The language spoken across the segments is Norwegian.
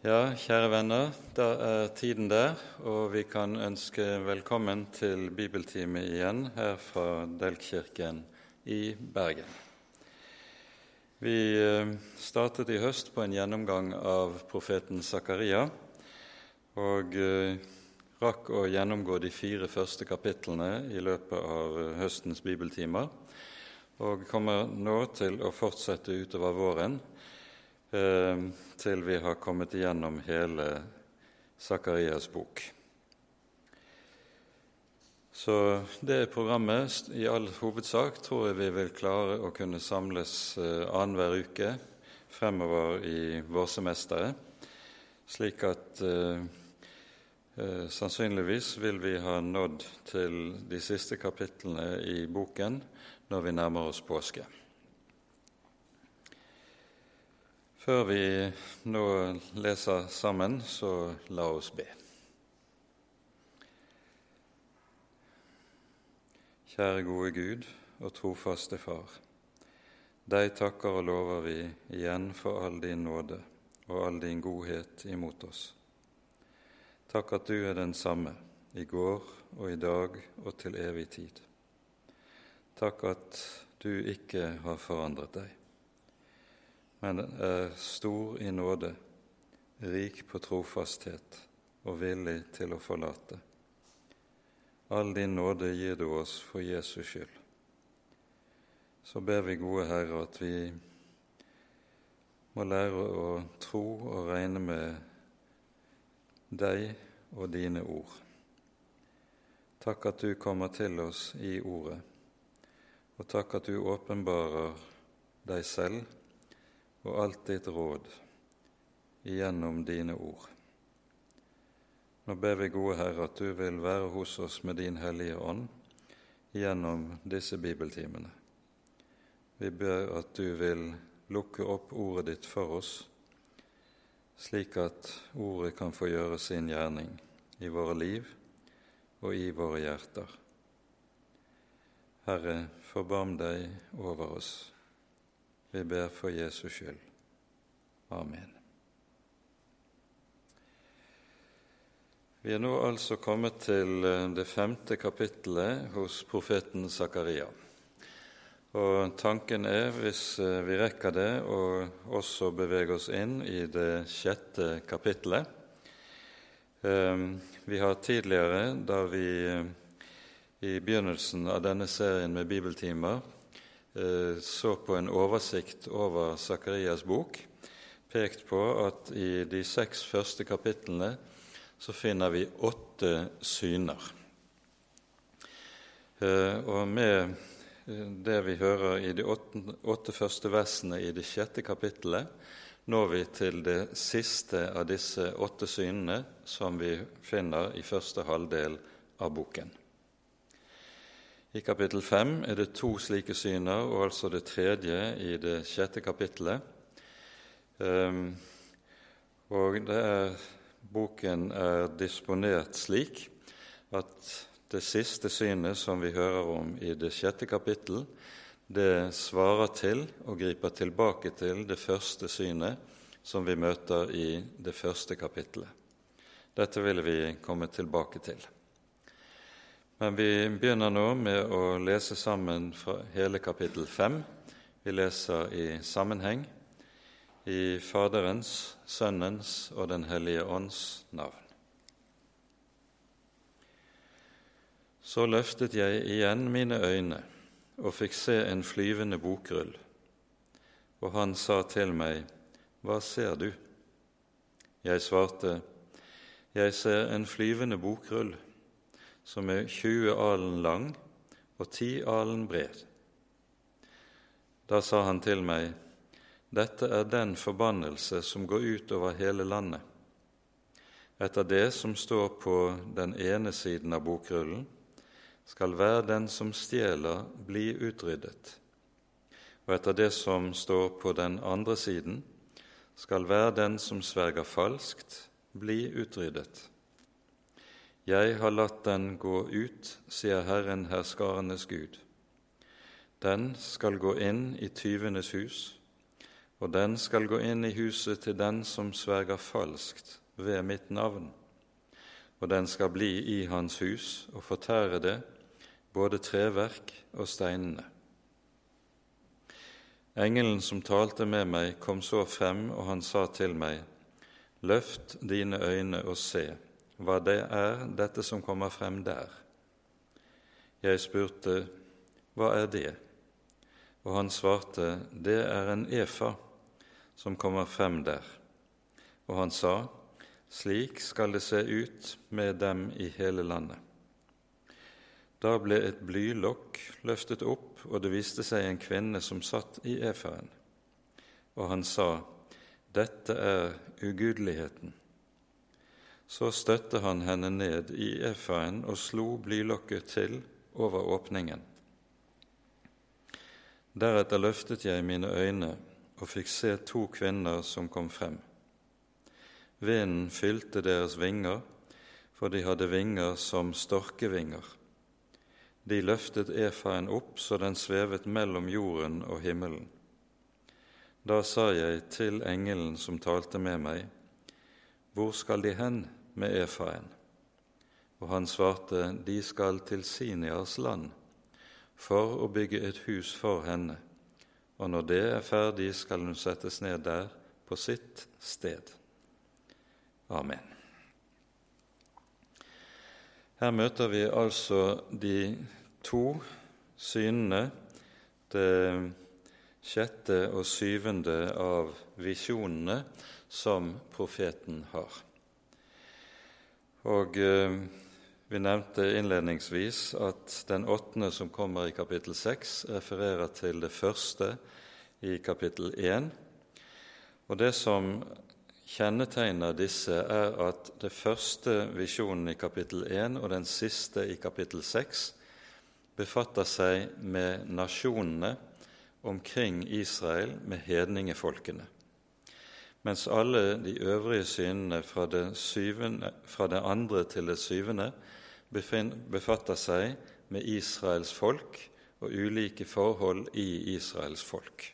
Ja, kjære venner, da er tiden der, og vi kan ønske velkommen til bibeltime igjen her fra Delkirken i Bergen. Vi eh, startet i høst på en gjennomgang av profeten Zakaria, og eh, rakk å gjennomgå de fire første kapitlene i løpet av eh, høstens bibeltimer, og kommer nå til å fortsette utover våren til vi har kommet igjennom hele Sakarias bok. Så det programmet. I all hovedsak tror jeg vi vil klare å kunne samles eh, annenhver uke fremover i vårsemesteret, slik at eh, eh, sannsynligvis vil vi ha nådd til de siste kapitlene i boken når vi nærmer oss påske. Før vi nå leser sammen, så la oss be. Kjære gode Gud og trofaste Far. Deg takker og lover vi igjen for all din nåde og all din godhet imot oss. Takk at du er den samme i går og i dag og til evig tid. Takk at du ikke har forandret deg men er stor i nåde, rik på trofasthet og villig til å forlate. All din nåde gir du oss for Jesus skyld. Så ber vi, gode Herre, at vi må lære å tro og regne med deg og dine ord. Takk at du kommer til oss i Ordet, og takk at du åpenbarer deg selv og alt ditt råd igjennom dine ord. Nå ber vi, gode Herre, at du vil være hos oss med din Hellige Ånd gjennom disse bibeltimene. Vi ber at du vil lukke opp ordet ditt for oss, slik at ordet kan få gjøre sin gjerning i våre liv og i våre hjerter. Herre, forbarm deg over oss. Vi ber for Jesus skyld. Amen. Vi er nå altså kommet til eh, det femte kapittelet hos profeten Zakaria. Og tanken er, hvis eh, vi rekker det, å også bevege oss inn i det sjette kapittelet. Eh, vi har tidligere, da vi i begynnelsen av denne serien med bibeltimer Eh, så på en oversikt over Sakarias bok, pekt på at i de seks første kapitlene så finner vi åtte syner. Eh, og med eh, det vi hører i de åtte første versene i det sjette kapittelet, når vi til det siste av disse åtte synene som vi finner i første halvdel av boken. I kapittel fem er det to slike syner, og altså det tredje i det sjette kapittelet. Um, og er, boken er disponert slik at det siste synet som vi hører om i det sjette kapittel, det svarer til og griper tilbake til det første synet som vi møter i det første kapittelet. Dette vil vi komme tilbake til. Men vi begynner nå med å lese sammen fra hele kapittel 5. Vi leser i sammenheng i Faderens, Sønnens og Den hellige ånds navn. Så løftet jeg igjen mine øyne og fikk se en flyvende bokrull, og han sa til meg, Hva ser du? Jeg svarte, Jeg ser en flyvende bokrull som er 20 alen lang og 10 alen bred. Da sa han til meg, dette er den forbannelse som går ut over hele landet. Etter det som står på den ene siden av bokrullen, skal hver den som stjeler, bli utryddet. Og etter det som står på den andre siden, skal hver den som sverger falskt, bli utryddet. Jeg har latt den gå ut, sier Herren herskarenes Gud. Den skal gå inn i tyvenes hus og den skal gå inn i huset til den som sverger falskt ved mitt navn, og den skal bli i hans hus og fortære det, både treverk og steinene. Engelen som talte med meg, kom så frem, og han sa til meg, Løft dine øyne og se hva det er, dette som kommer frem der. Jeg spurte, Hva er det? Og han svarte, Det er en efa som kommer frem der. Og han sa, Slik skal det se ut med dem i hele landet. Da ble et blylokk løftet opp, og det viste seg en kvinne som satt i eferen. Og han sa, Dette er ugudeligheten. Så støtte han henne ned i efaen og slo blylokket til over åpningen. Deretter løftet jeg mine øyne og fikk se to kvinner som kom frem. Vinden fylte deres vinger, for de hadde vinger som storkevinger. De løftet efaen opp så den svevet mellom jorden og himmelen. Da sa jeg til engelen som talte med meg, Hvor skal de hen med efaen? Og han svarte, De skal til Sinias land for å bygge et hus for henne og når det er ferdig, skal hun settes ned der på sitt sted. Amen. Her møter vi altså de to synene, det sjette og syvende av visjonene som profeten har. Og eh, vi nevnte innledningsvis at den åttende som kommer i kapittel seks, refererer til det første i kapittel én. Og det som kjennetegner disse, er at det første visjonen i kapittel én og den siste i kapittel seks befatter seg med nasjonene omkring Israel, med hedningefolkene mens alle de øvrige synene fra det, syvende, fra det andre til det syvende befatter seg med Israels folk og ulike forhold i Israels folk.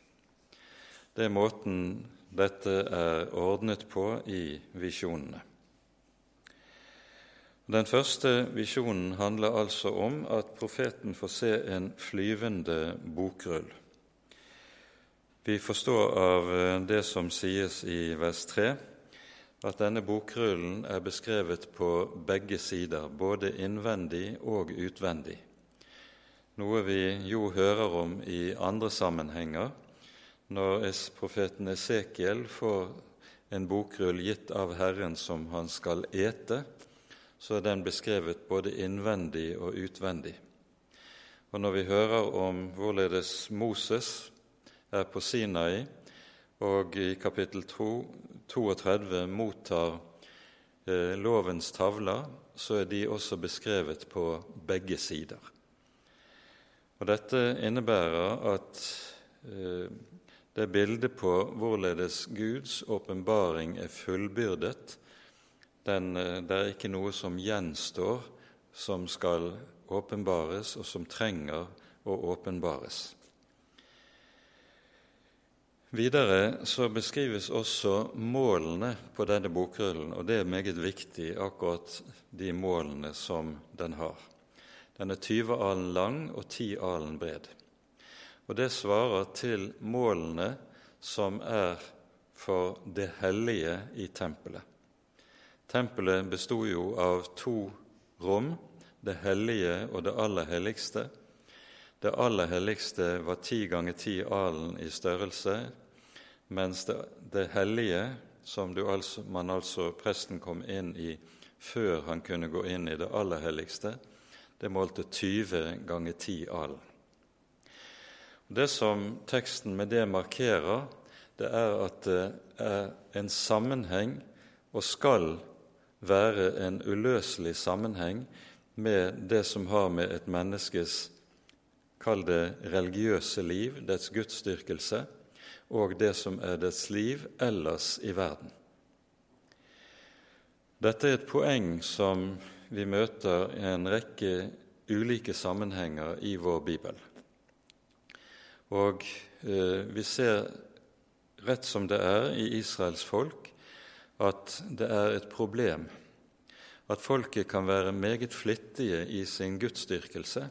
Det er måten dette er ordnet på i visjonene. Den første visjonen handler altså om at profeten får se en flyvende bokrull. Vi forstår av det som sies i vers 3, at denne bokrullen er beskrevet på begge sider, både innvendig og utvendig, noe vi jo hører om i andre sammenhenger. Når profeten Esekiel får en bokrull gitt av Herren som han skal ete, så er den beskrevet både innvendig og utvendig. Og når vi hører om hvorledes Moses er på Sinai, og i kapittel 2 32 mottar eh, lovens tavler, så er de også beskrevet på begge sider. Og Dette innebærer at eh, det bildet på hvorledes Guds åpenbaring er fullbyrdet, den, eh, det er ikke noe som gjenstår, som skal åpenbares, og som trenger å åpenbares. Videre så beskrives også målene på denne bokrullen, og det er meget viktig, akkurat de målene som den har. Den er 20 alen lang og 10 alen bred. Og det svarer til målene som er for det hellige i tempelet. Tempelet besto jo av to rom, det hellige og det aller helligste. Det aller helligste var ti ganger ti alen i størrelse, mens det, det hellige, som altså, man altså presten kom inn i før han kunne gå inn i det aller helligste, det målte 20 ganger 10 alen. Det som teksten med det markerer, det er at det er en sammenheng, og skal være en uløselig sammenheng, med det som har med et menneskes kall det religiøse liv, dets gudsdyrkelse, og det som er dets liv ellers i verden. Dette er et poeng som vi møter i en rekke ulike sammenhenger i vår bibel. Og eh, vi ser rett som det er i Israels folk, at det er et problem at folket kan være meget flittige i sin gudsdyrkelse,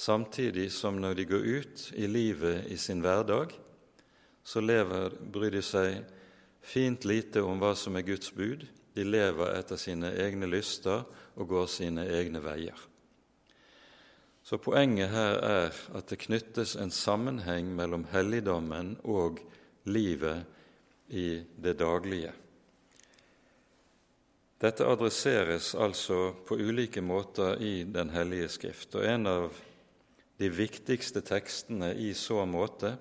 samtidig som når de går ut i livet i sin hverdag, så lever, bryr de seg fint lite om hva som er Guds bud. De lever etter sine egne lyster og går sine egne veier. Så poenget her er at det knyttes en sammenheng mellom helligdommen og livet i det daglige. Dette adresseres altså på ulike måter i Den hellige skrift, og en av de viktigste tekstene i så måte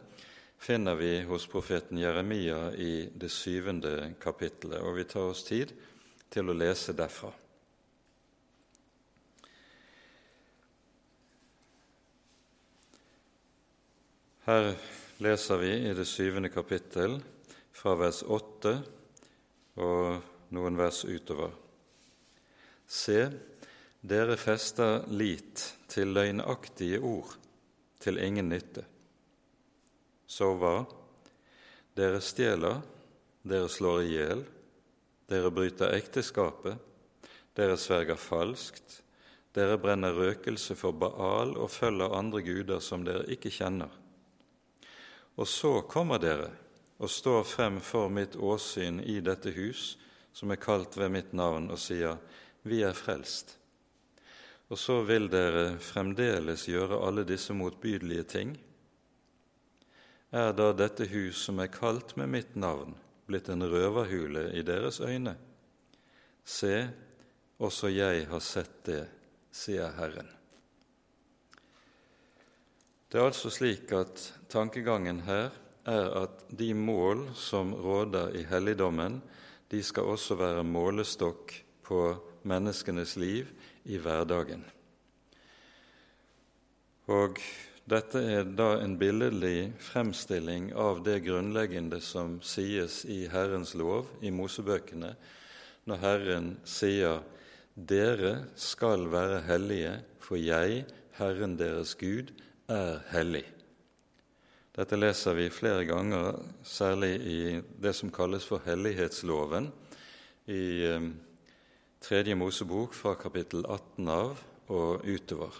finner vi hos profeten Jeremia i det syvende kapittelet, og vi tar oss tid til å lese derfra. Her leser vi i det syvende kapittel fra vers åtte og noen vers utover. Se, dere fester lit til løgnaktige ord, til ingen nytte. Så hva? Dere stjeler, dere slår i hjel, dere bryter ekteskapet, dere sverger falskt, dere brenner røkelse for Baal og følger andre guder som dere ikke kjenner. Og så kommer dere og står frem for mitt åsyn i dette hus som er kalt ved mitt navn, og sier, Vi er frelst. Og så vil dere fremdeles gjøre alle disse motbydelige ting. Er da dette hus som er kalt med mitt navn, blitt en røverhule i deres øyne? Se, også jeg har sett det, sier Herren. Det er altså slik at tankegangen her er at de mål som råder i helligdommen, de skal også være målestokk på menneskenes liv i hverdagen. Og dette er da en billedlig fremstilling av det grunnleggende som sies i Herrens lov, i Mosebøkene, når Herren sier:" Dere skal være hellige, for jeg, Herren deres Gud, er hellig. Dette leser vi flere ganger, særlig i det som kalles for hellighetsloven, i eh, Tredje Mosebok fra kapittel 18 av og utover.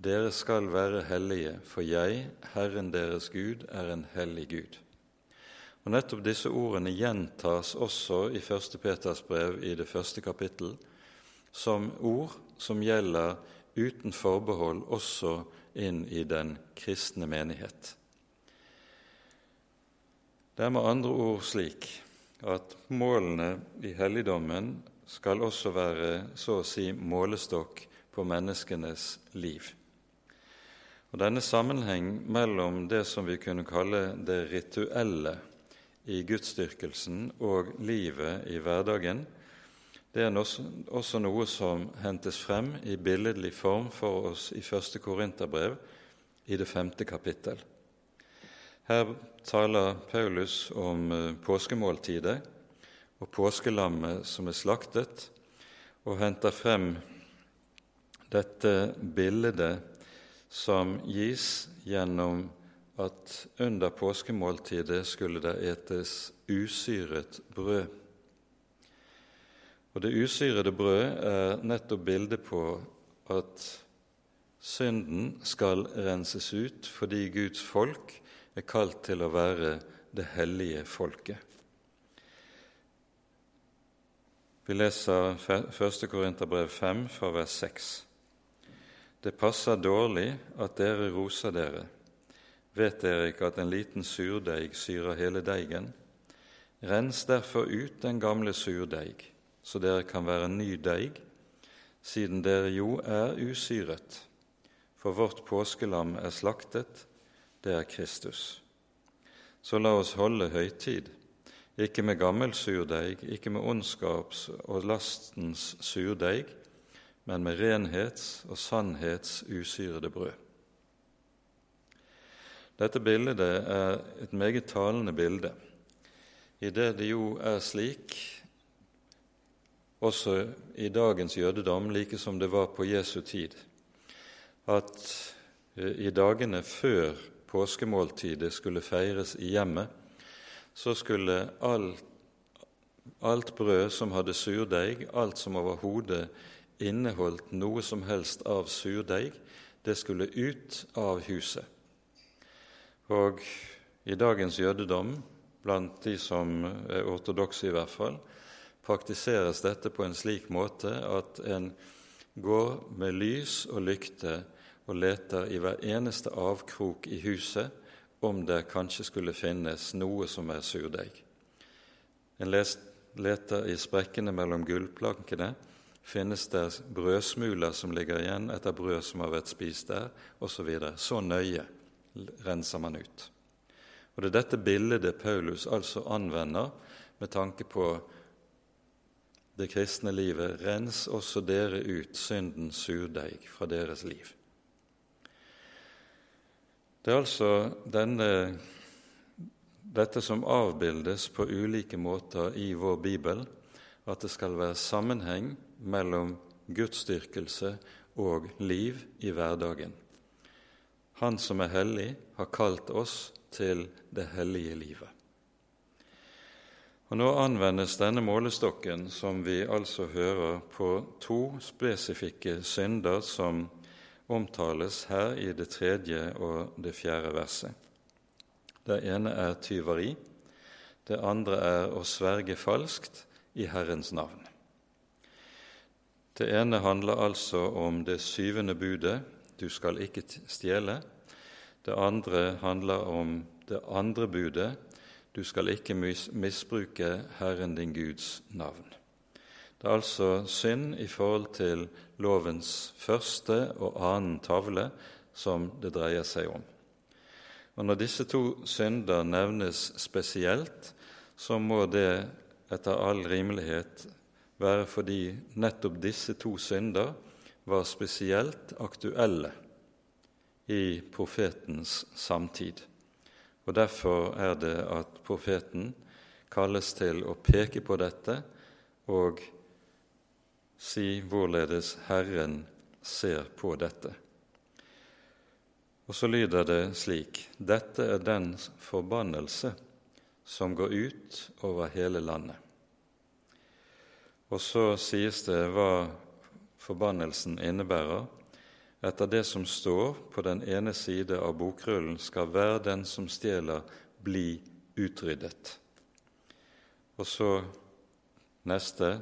Dere skal være hellige, for jeg, Herren deres Gud, er en hellig Gud. Og Nettopp disse ordene gjentas også i 1. Peters brev i det første kapittel som ord som gjelder uten forbehold også inn i den kristne menighet. Det er med andre ord slik at målene i helligdommen skal også være så å si målestokk på menneskenes liv. Og Denne sammenheng mellom det som vi kunne kalle det rituelle i gudsdyrkelsen og livet i hverdagen, det er også noe som hentes frem i billedlig form for oss i første Korinterbrev, i det femte kapittel. Her taler Paulus om eh, påskemåltidet og påskelammet som er slaktet, og henter frem dette bildet som gis gjennom at under påskemåltidet skulle det etes usyret brød. Og det usyrede brød er nettopp bildet på at synden skal renses ut fordi Guds folk er kalt til å være det hellige folket. Vi leser 1. Korinterbrev 5 fra vers 6. Det passer dårlig at dere roser dere. Vet dere ikke at en liten surdeig syrer hele deigen? Rens derfor ut den gamle surdeig så dere kan være ny deig, siden dere jo er usyret. For vårt påskelam er slaktet, det er Kristus. Så la oss holde høytid, ikke med gammel surdeig, ikke med ondskaps og lastens surdeig, men med renhets og sannhets usyrede brød. Dette bildet er et meget talende bilde, i det det jo er slik også i dagens jødedom, like som det var på Jesu tid, at eh, i dagene før påskemåltidet skulle feires i hjemmet, så skulle alt, alt brød som hadde surdeig, alt som overhodet inneholdt noe som helst av surdeig, det skulle ut av huset. Og i dagens jødedom, blant de som er ortodokse i hvert fall, praktiseres dette på en slik måte at en går med lys og lykte og leter i hver eneste avkrok i huset om det kanskje skulle finnes noe som er surdeig. En leter i sprekkene mellom gullplankene. Finnes det brødsmuler som ligger igjen etter brød som har vært spist der, osv. Så, videre. så nøye renser man ut. Og Det er dette bildet Paulus altså anvender med tanke på det kristne livet. Rens også dere ut syndens surdeig fra deres liv. Det er altså denne, dette som avbildes på ulike måter i vår bibel, at det skal være sammenheng mellom gudsdyrkelse og liv i hverdagen. Han som er hellig, har kalt oss til det hellige livet. Og Nå anvendes denne målestokken, som vi altså hører, på to spesifikke synder som omtales her i det tredje og det fjerde verset. Det ene er tyveri, det andre er å sverge falskt i Herrens navn. Det ene handler altså om det syvende budet du skal ikke stjele. Det andre handler om det andre budet du skal ikke misbruke Herren din Guds navn. Det er altså synd i forhold til lovens første og annen tavle som det dreier seg om. Og Når disse to synder nevnes spesielt, så må det etter all rimelighet være fordi nettopp disse to synder var spesielt aktuelle i profetens samtid. Og Derfor er det at profeten kalles til å peke på dette og si hvorledes Herren ser på dette. Og så lyder det slik.: Dette er den forbannelse som går ut over hele landet. Og så sies det hva forbannelsen innebærer. Etter det som står på den ene side av bokrullen, skal hver den som stjeler, bli utryddet. Og så neste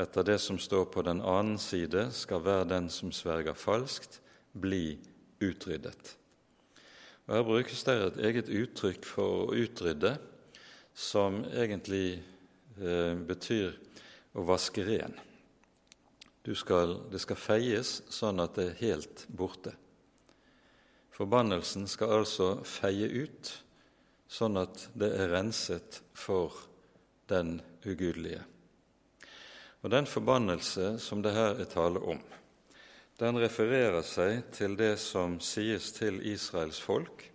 etter det som står på den annen side, skal hver den som sverger falskt, bli utryddet. Og Her brukes det et eget uttrykk for å utrydde, som egentlig eh, betyr å vaske ren. Skal, det skal feies sånn at det er helt borte. Forbannelsen skal altså feie ut, sånn at det er renset for den ugudelige. Og Den forbannelse som det her er tale om, den refererer seg til det som sies til Israels folk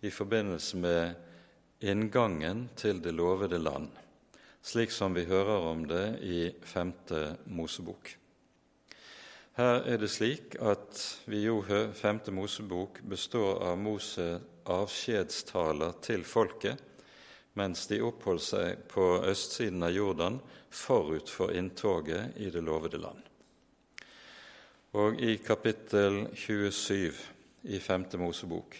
i forbindelse med inngangen til det lovede land, slik som vi hører om det i femte Mosebok. Her er det slik at vi jo femte Mosebok består av Mose avskjedstaler til folket mens de oppholdt seg på østsiden av Jordan forut for inntoget i det lovede land. Og i kapittel 27 i Femte Mosebok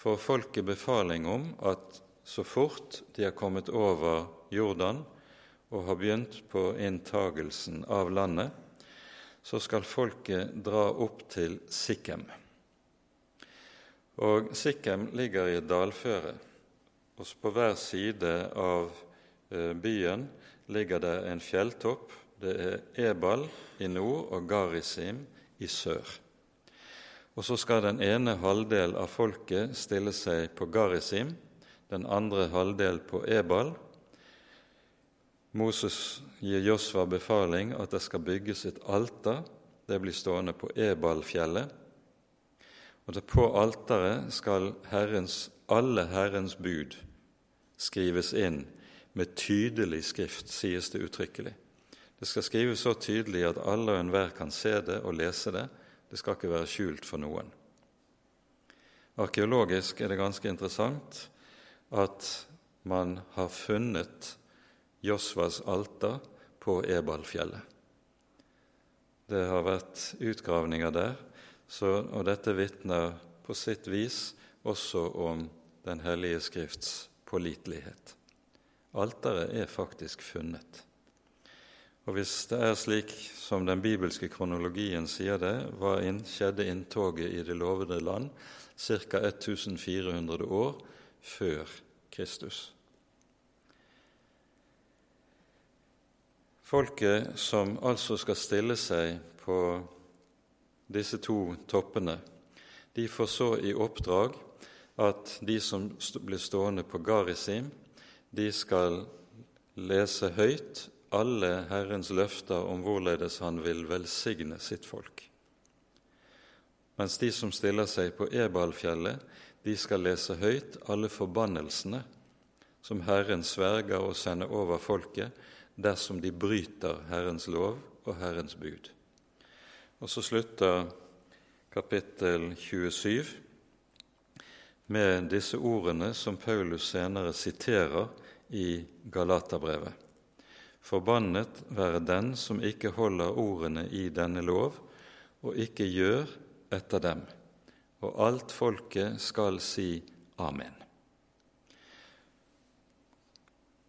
får folket befaling om at så fort de har kommet over Jordan og har begynt på inntagelsen av landet, så skal folket dra opp til Sikkem. Og Sikkem ligger i et dalføre og på hver side av eh, byen ligger det en fjelltopp. Det er Ebal i nord og Garisim i sør. Og så skal den ene halvdel av folket stille seg på Garisim, den andre halvdel på Ebal. Moses gir Josva befaling at det skal bygges et alter. Det blir stående på Ebalfjellet. Og på alteret skal Herrens, alle Herrens bud skrives inn med tydelig skrift, sies det uttrykkelig. Det skal skrives så tydelig at alle og enhver kan se det og lese det. Det skal ikke være skjult for noen. Arkeologisk er det ganske interessant at man har funnet Josvas alter på Ebalfjellet. Det har vært utgravninger der, så, og dette vitner på sitt vis også om Den hellige Skrifts pålitelighet. Alteret er faktisk funnet. Og hvis det er slik som den bibelske kronologien sier det, inn, skjedde inntoget i det lovede land ca. 1400 år før Kristus. Folket som altså skal stille seg på disse to toppene, de får så i oppdrag at de som blir stående på Garisim, de skal lese høyt alle Herrens løfter om hvorledes Han vil velsigne sitt folk. Mens de som stiller seg på Ebalfjellet, de skal lese høyt alle forbannelsene som Herren sverger å sende over folket dersom de bryter Herrens lov og Herrens bud. Og så slutter kapittel 27 med disse ordene som Paulus senere siterer i Galaterbrevet. Forbannet være den som ikke holder ordene i denne lov, og ikke gjør etter dem. Og alt folket skal si amen.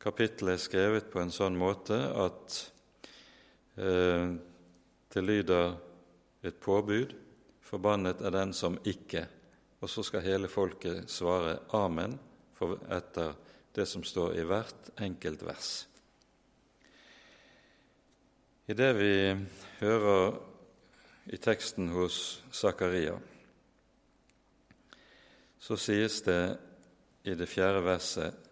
Kapittelet er skrevet på en sånn måte at eh, det lyder et påbud forbannet er den som ikke Og så skal hele folket svare amen etter det som står i hvert enkelt vers. I det vi hører i teksten hos Zakaria, så sies det i det fjerde verset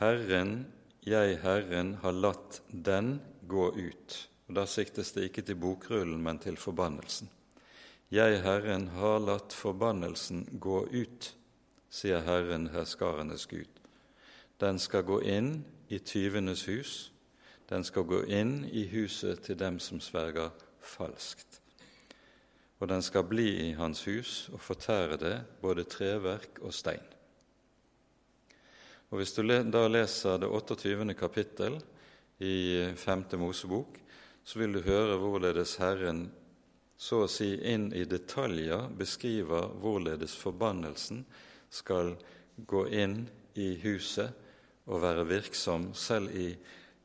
Herren jeg, Herren, har latt den gå ut. Og Da siktes det ikke til bokrullen, men til forbannelsen. Jeg, Herren, har latt forbannelsen gå ut, sier Herren, herskarenes Gud. Den skal gå inn i tyvenes hus, den skal gå inn i huset til dem som sverger falskt. Og den skal bli i hans hus og fortære det, både treverk og stein. Og Hvis du da leser det 28. kapittel i 5. Mosebok, så vil du høre hvorledes Herren så å si inn i detaljer beskriver hvorledes forbannelsen skal gå inn i huset og være virksom selv i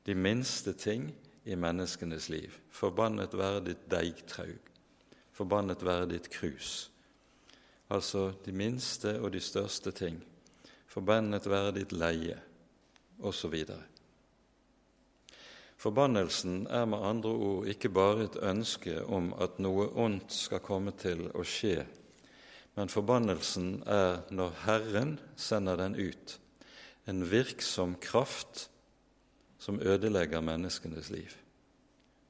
de minste ting i menneskenes liv. Forbannet være ditt deigtraug, forbannet være ditt krus. Altså de minste og de største ting forbannet være ditt leie, osv. Forbannelsen er med andre ord ikke bare et ønske om at noe ondt skal komme til å skje, men forbannelsen er, når Herren sender den ut, en virksom kraft som ødelegger menneskenes liv.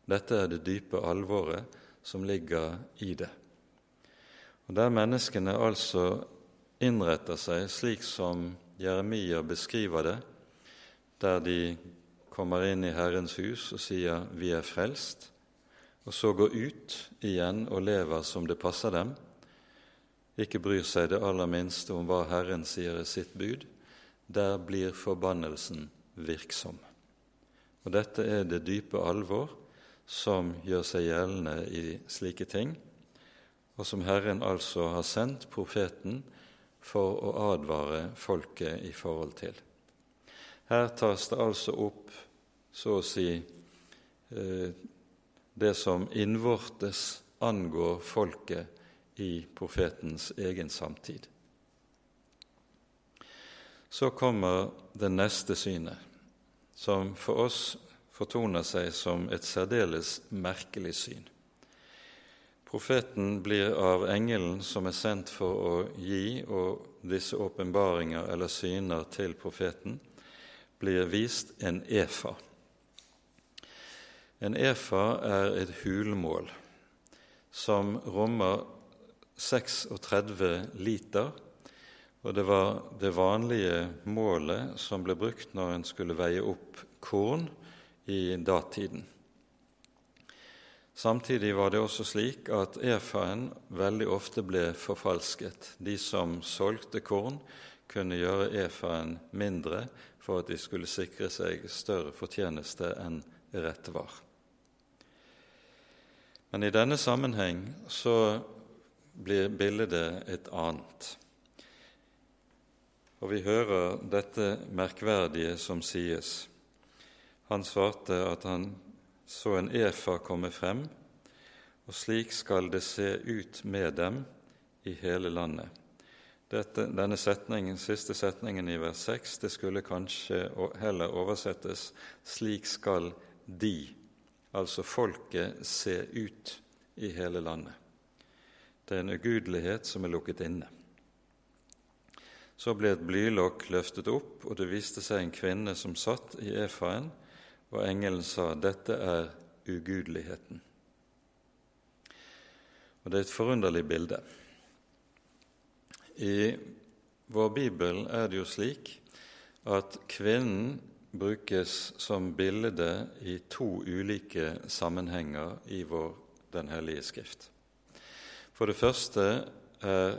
Dette er det dype alvoret som ligger i det. Og Der menneskene altså innretter seg slik som Jeremia beskriver det, der de kommer inn i Herrens hus og sier 'Vi er frelst', og så går ut igjen og lever som det passer dem, ikke bryr seg det aller minste om hva Herren sier i sitt bud, der blir forbannelsen virksom. Og Dette er det dype alvor som gjør seg gjeldende i slike ting, og som Herren altså har sendt profeten for å advare folket i forhold til. Her tas det altså opp, så å si, eh, det som innvortes angår folket i profetens egen samtid. Så kommer det neste synet, som for oss fortoner seg som et særdeles merkelig syn. Profeten blir av engelen som er sendt for å gi og disse åpenbaringer eller syner til profeten, blir vist en efa. En efa er et hulmål som rommer 36 liter, og det var det vanlige målet som ble brukt når en skulle veie opp korn i datiden. Samtidig var det også slik at efaen veldig ofte ble forfalsket. De som solgte korn, kunne gjøre efaen mindre for at de skulle sikre seg større fortjeneste enn rett var. Men i denne sammenheng så blir bildet et annet. Og vi hører dette merkverdige som sies. Han svarte at han så en efa komme frem, og slik skal det se ut med dem i hele landet. Dette, denne setningen, siste setningen i vers 6 det skulle kanskje heller oversettes 'slik skal de', altså folket, se ut i hele landet. Det er en ugudelighet som er lukket inne. Så ble et blylokk løftet opp, og det viste seg en kvinne som satt i efaen, og engelen sa, 'Dette er ugudeligheten'. Og Det er et forunderlig bilde. I vår bibel er det jo slik at kvinnen brukes som bilde i to ulike sammenhenger i vår Den hellige skrift. For det første er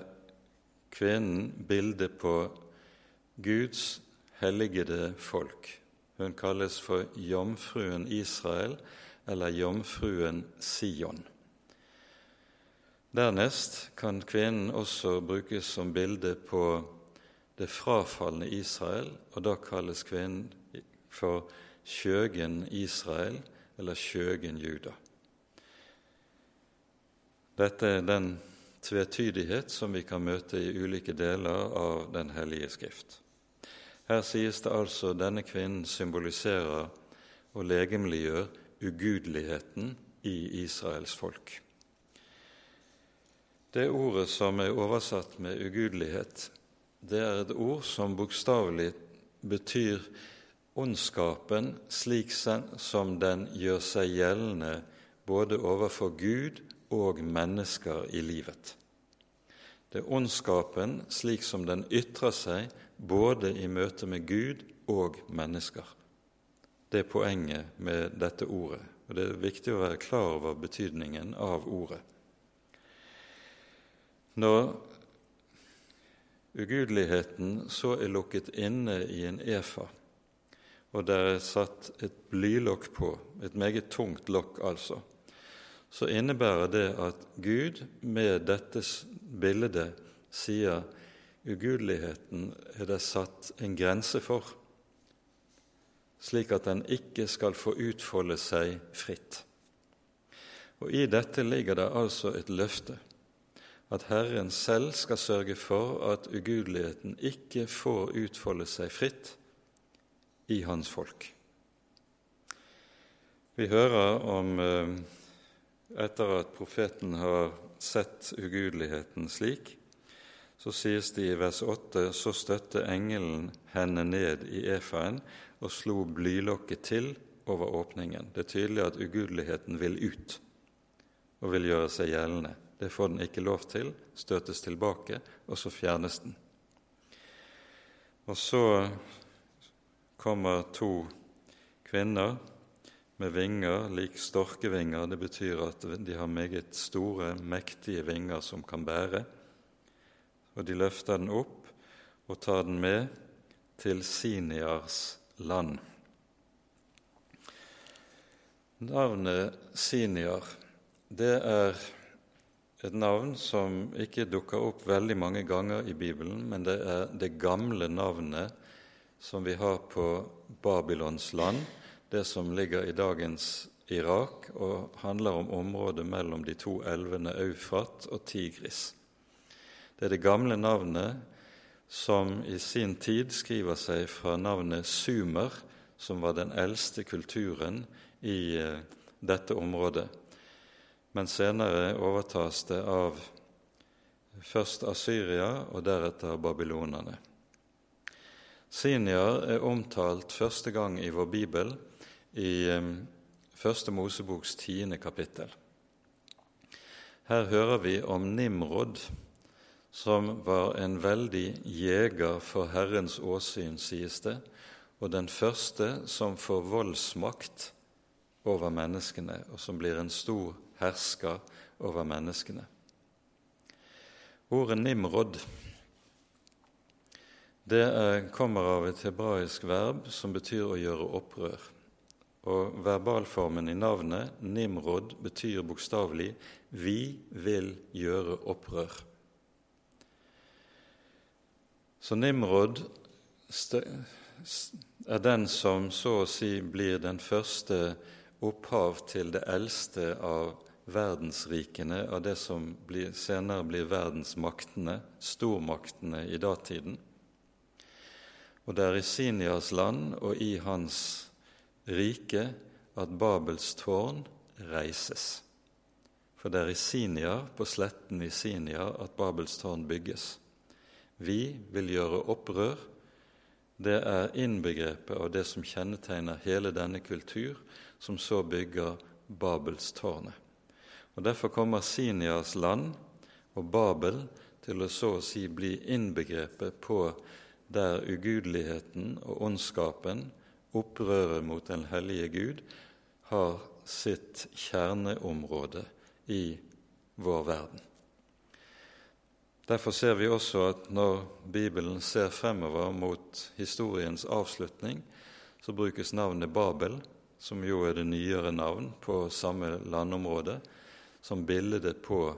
kvinnen bildet på Guds helligede folk. Hun kalles for jomfruen Israel eller jomfruen Sion. Dernest kan kvinnen også brukes som bilde på det frafalne Israel, og da kalles kvinnen for skjøgen Israel eller skjøgen Juda. Dette er den tvetydighet som vi kan møte i ulike deler av Den hellige skrift. Her sies det altså denne kvinnen symboliserer og legemliggjør ugudeligheten i Israels folk. Det ordet som er oversatt med ugudelighet, det er et ord som bokstavelig betyr ondskapen slik som den gjør seg gjeldende både overfor Gud og mennesker i livet. Det er ondskapen slik som den ytrer seg både i møte med Gud og mennesker. Det er poenget med dette ordet, og det er viktig å være klar over betydningen av ordet. Når ugudeligheten så er lukket inne i en efa, og der er satt et blylokk på, et meget tungt lokk altså, så innebærer det at Gud med dette bildet sier ugudeligheten er det satt en grense for, slik at den ikke skal få utfolde seg fritt. Og I dette ligger det altså et løfte at Herren selv skal sørge for at ugudeligheten ikke får utfolde seg fritt i hans folk. Vi hører om eh, etter at profeten har sett ugudeligheten slik, så sies det i vers 8 så støtte engelen henne ned i efaen og slo blylokket til over åpningen. Det er tydelig at ugudeligheten vil ut og vil gjøre seg gjeldende. Det får den ikke lov til, støtes tilbake, og så fjernes den. Og så kommer to kvinner med vinger lik storkevinger. Det betyr at de har meget store, mektige vinger som kan bære. Og de løfter den opp og tar den med til Siniars land. Navnet Siniar det er et navn som ikke dukker opp veldig mange ganger i Bibelen, men det er det gamle navnet som vi har på Babylons land det som ligger i dagens Irak og handler om området mellom de to elvene Eufrat og Tigris. Det er det gamle navnet som i sin tid skriver seg fra navnet Sumer, som var den eldste kulturen i eh, dette området. Men senere overtas det av først Asyria og deretter babylonerne. Siniar er omtalt første gang i vår bibel i Første Moseboks tiende kapittel. Her hører vi om Nimrod, som var en veldig jeger for Herrens åsyn, sies det, og den første som får voldsmakt over menneskene, og som blir en stor hersker over menneskene. Ordet Nimrod det er, kommer av et hebraisk verb som betyr å gjøre opprør. Og verbalformen i navnet, Nimrod, betyr bokstavelig 'vi vil gjøre opprør'. Så Nimrod er den som så å si blir den første opphav til det eldste av verdensrikene, av det som blir, senere blir verdensmaktene, stormaktene i datiden. Og det er i Sinias land og i hans rike at Babels tårn reises. For det er i Sinia, på sletten i Sinia, at Babels tårn bygges. Vi vil gjøre opprør. Det er innbegrepet av det som kjennetegner hele denne kultur, som så bygger Babels tårnet. Og Derfor kommer Sinias land og Babel til å så å si bli innbegrepet på der ugudeligheten og ondskapen, opprøret mot den hellige Gud, har sitt kjerneområde i vår verden. Derfor ser vi også at når Bibelen ser fremover mot historiens avslutning, så brukes navnet Babel, som jo er det nyere navn på samme landområde, som bilde på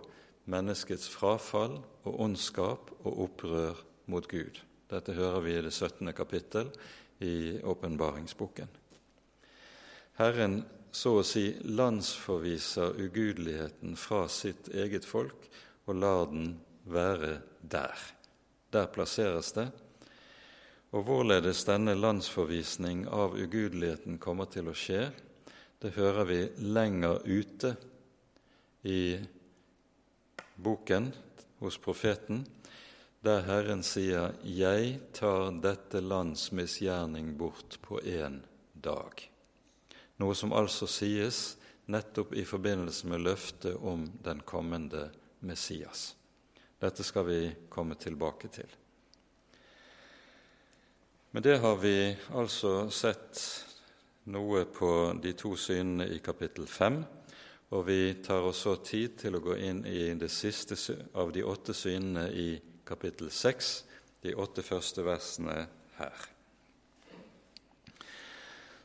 menneskets frafall og ondskap og opprør mot Gud. Dette hører vi i det 17. kapittel i åpenbaringsboken. Herren så å si landsforviser ugudeligheten fra sitt eget folk og lar den være der. Der plasseres det. Og hvorledes denne landsforvisning av ugudeligheten kommer til å skje, det hører vi lenger ute i boken hos profeten, der Herren sier 'Jeg tar dette lands misgjerning bort på én dag', noe som altså sies nettopp i forbindelse med løftet om den kommende Messias. Dette skal vi komme tilbake til. Med det har vi altså sett noe på de to synene i kapittel fem, og vi tar oss så tid til å gå inn i det siste av de åtte synene i kapittel 6, de åtte første versene her.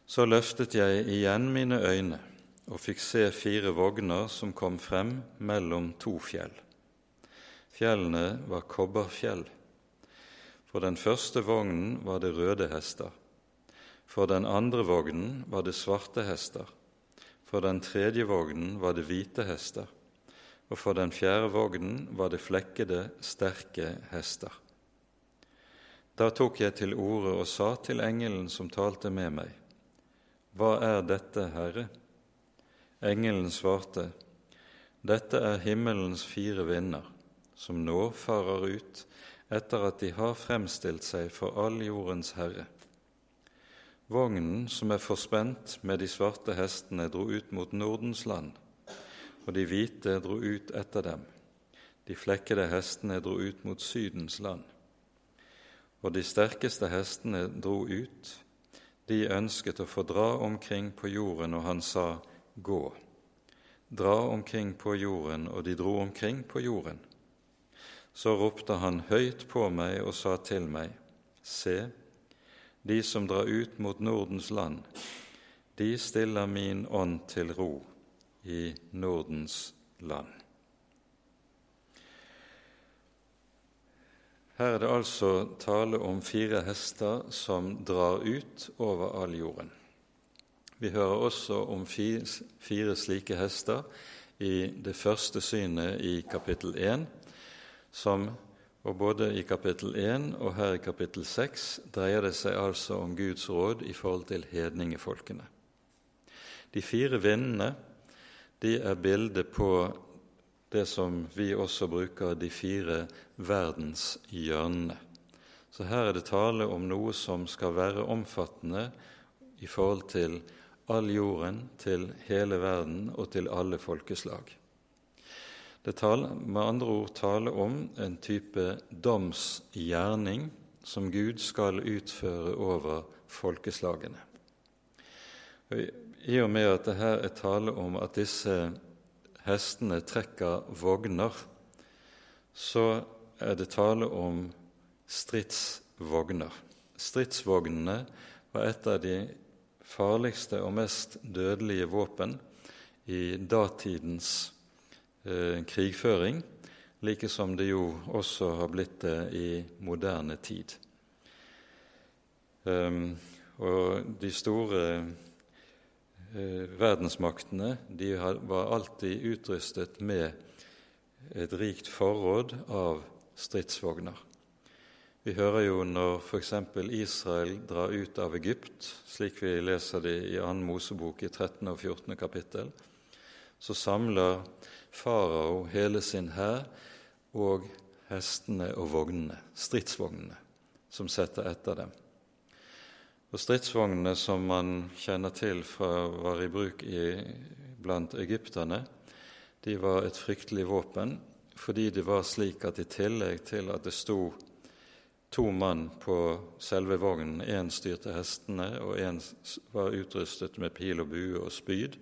Så løftet jeg igjen mine øyne og fikk se fire vogner som kom frem mellom to fjell. Fjellene var kobberfjell. For den første vognen var det røde hester. For den andre vognen var det svarte hester. For den tredje vognen var det hvite hester og for den fjerde vognen var det flekkede, sterke hester. Da tok jeg til orde og sa til engelen som talte med meg, Hva er dette, Herre? Engelen svarte, Dette er himmelens fire vinder, som nå farer ut etter at de har fremstilt seg for all jordens herre. Vognen som er forspent med de svarte hestene, dro ut mot Nordens land og de hvite dro ut etter dem. De flekkede hestene dro ut mot Sydens land. Og de sterkeste hestene dro ut. De ønsket å få dra omkring på jorden, og han sa, Gå. Dra omkring på jorden, og de dro omkring på jorden. Så ropte han høyt på meg og sa til meg, Se, de som drar ut mot Nordens land, de stiller min ånd til ro i Nordens land. Her er det altså tale om fire hester som drar ut over all jorden. Vi hører også om fire, slike hester i det første synet i kapittel 1, som og både i kapittel 1 og her i kapittel 6 dreier det seg altså om Guds råd i forhold til hedningefolkene. De fire vindene de er bildet på det som vi også bruker de fire verdenshjørnene. Så her er det tale om noe som skal være omfattende i forhold til all jorden, til hele verden og til alle folkeslag. Det taler, med andre ord tale om en type domsgjerning som Gud skal utføre over folkeslagene. I og med at det her er tale om at disse hestene trekker vogner, så er det tale om stridsvogner. Stridsvognene var et av de farligste og mest dødelige våpen i datidens eh, krigføring, like som det jo også har blitt det i moderne tid. Um, og de store verdensmaktene de var alltid utrustet med et rikt forråd av stridsvogner. Vi hører jo når f.eks. Israel drar ut av Egypt, slik vi leser det i 2. Mosebok i 13. og 14. kapittel, så samler farao hele sin hær og hestene og vognene, stridsvognene, som setter etter dem. Og Stridsvognene som man kjenner til fra var i bruk i, blant egypterne, de var et fryktelig våpen fordi det var slik at i tillegg til at det sto to mann på selve vognen, én styrte hestene, og én var utrustet med pil og bue og spyd,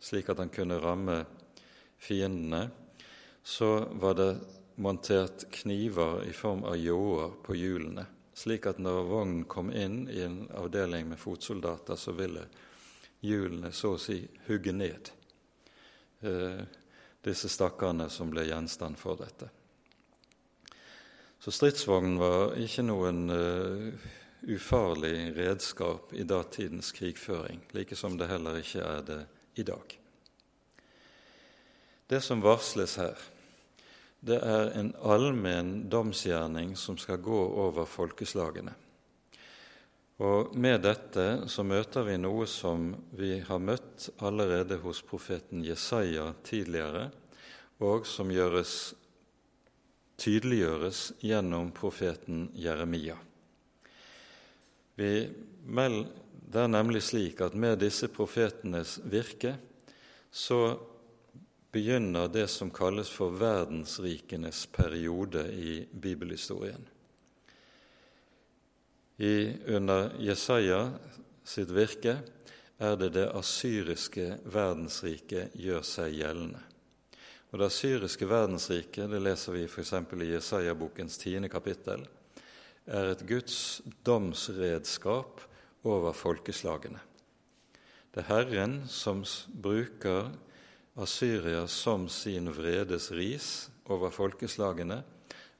slik at han kunne ramme fiendene, så var det montert kniver i form av ljåer på hjulene, slik at når vognen kom inn i en avdeling med fotsoldater, så ville hjulene så å si hugge ned eh, disse stakkarene som ble gjenstand for dette. Så stridsvognen var ikke noen uh, ufarlig redskap i datidens krigføring, like som det heller ikke er det i dag. Det som varsles her, det er en allmenn domsgjerning som skal gå over folkeslagene. Og Med dette så møter vi noe som vi har møtt allerede hos profeten Jesaja tidligere, og som gjøres, tydeliggjøres gjennom profeten Jeremia. Vi, det er nemlig slik at med disse profetenes virke så begynner det som kalles for verdensrikenes periode i bibelhistorien. I, under Jesaja sitt virke er det det asyriske verdensriket gjør seg gjeldende. Og Det asyriske verdensriket, det leser vi f.eks. i Jesaja-bokens tiende kapittel, er et Guds domsredskap over folkeslagene. Det er Herren som bruker Asyria som sin vredes ris over folkeslagene,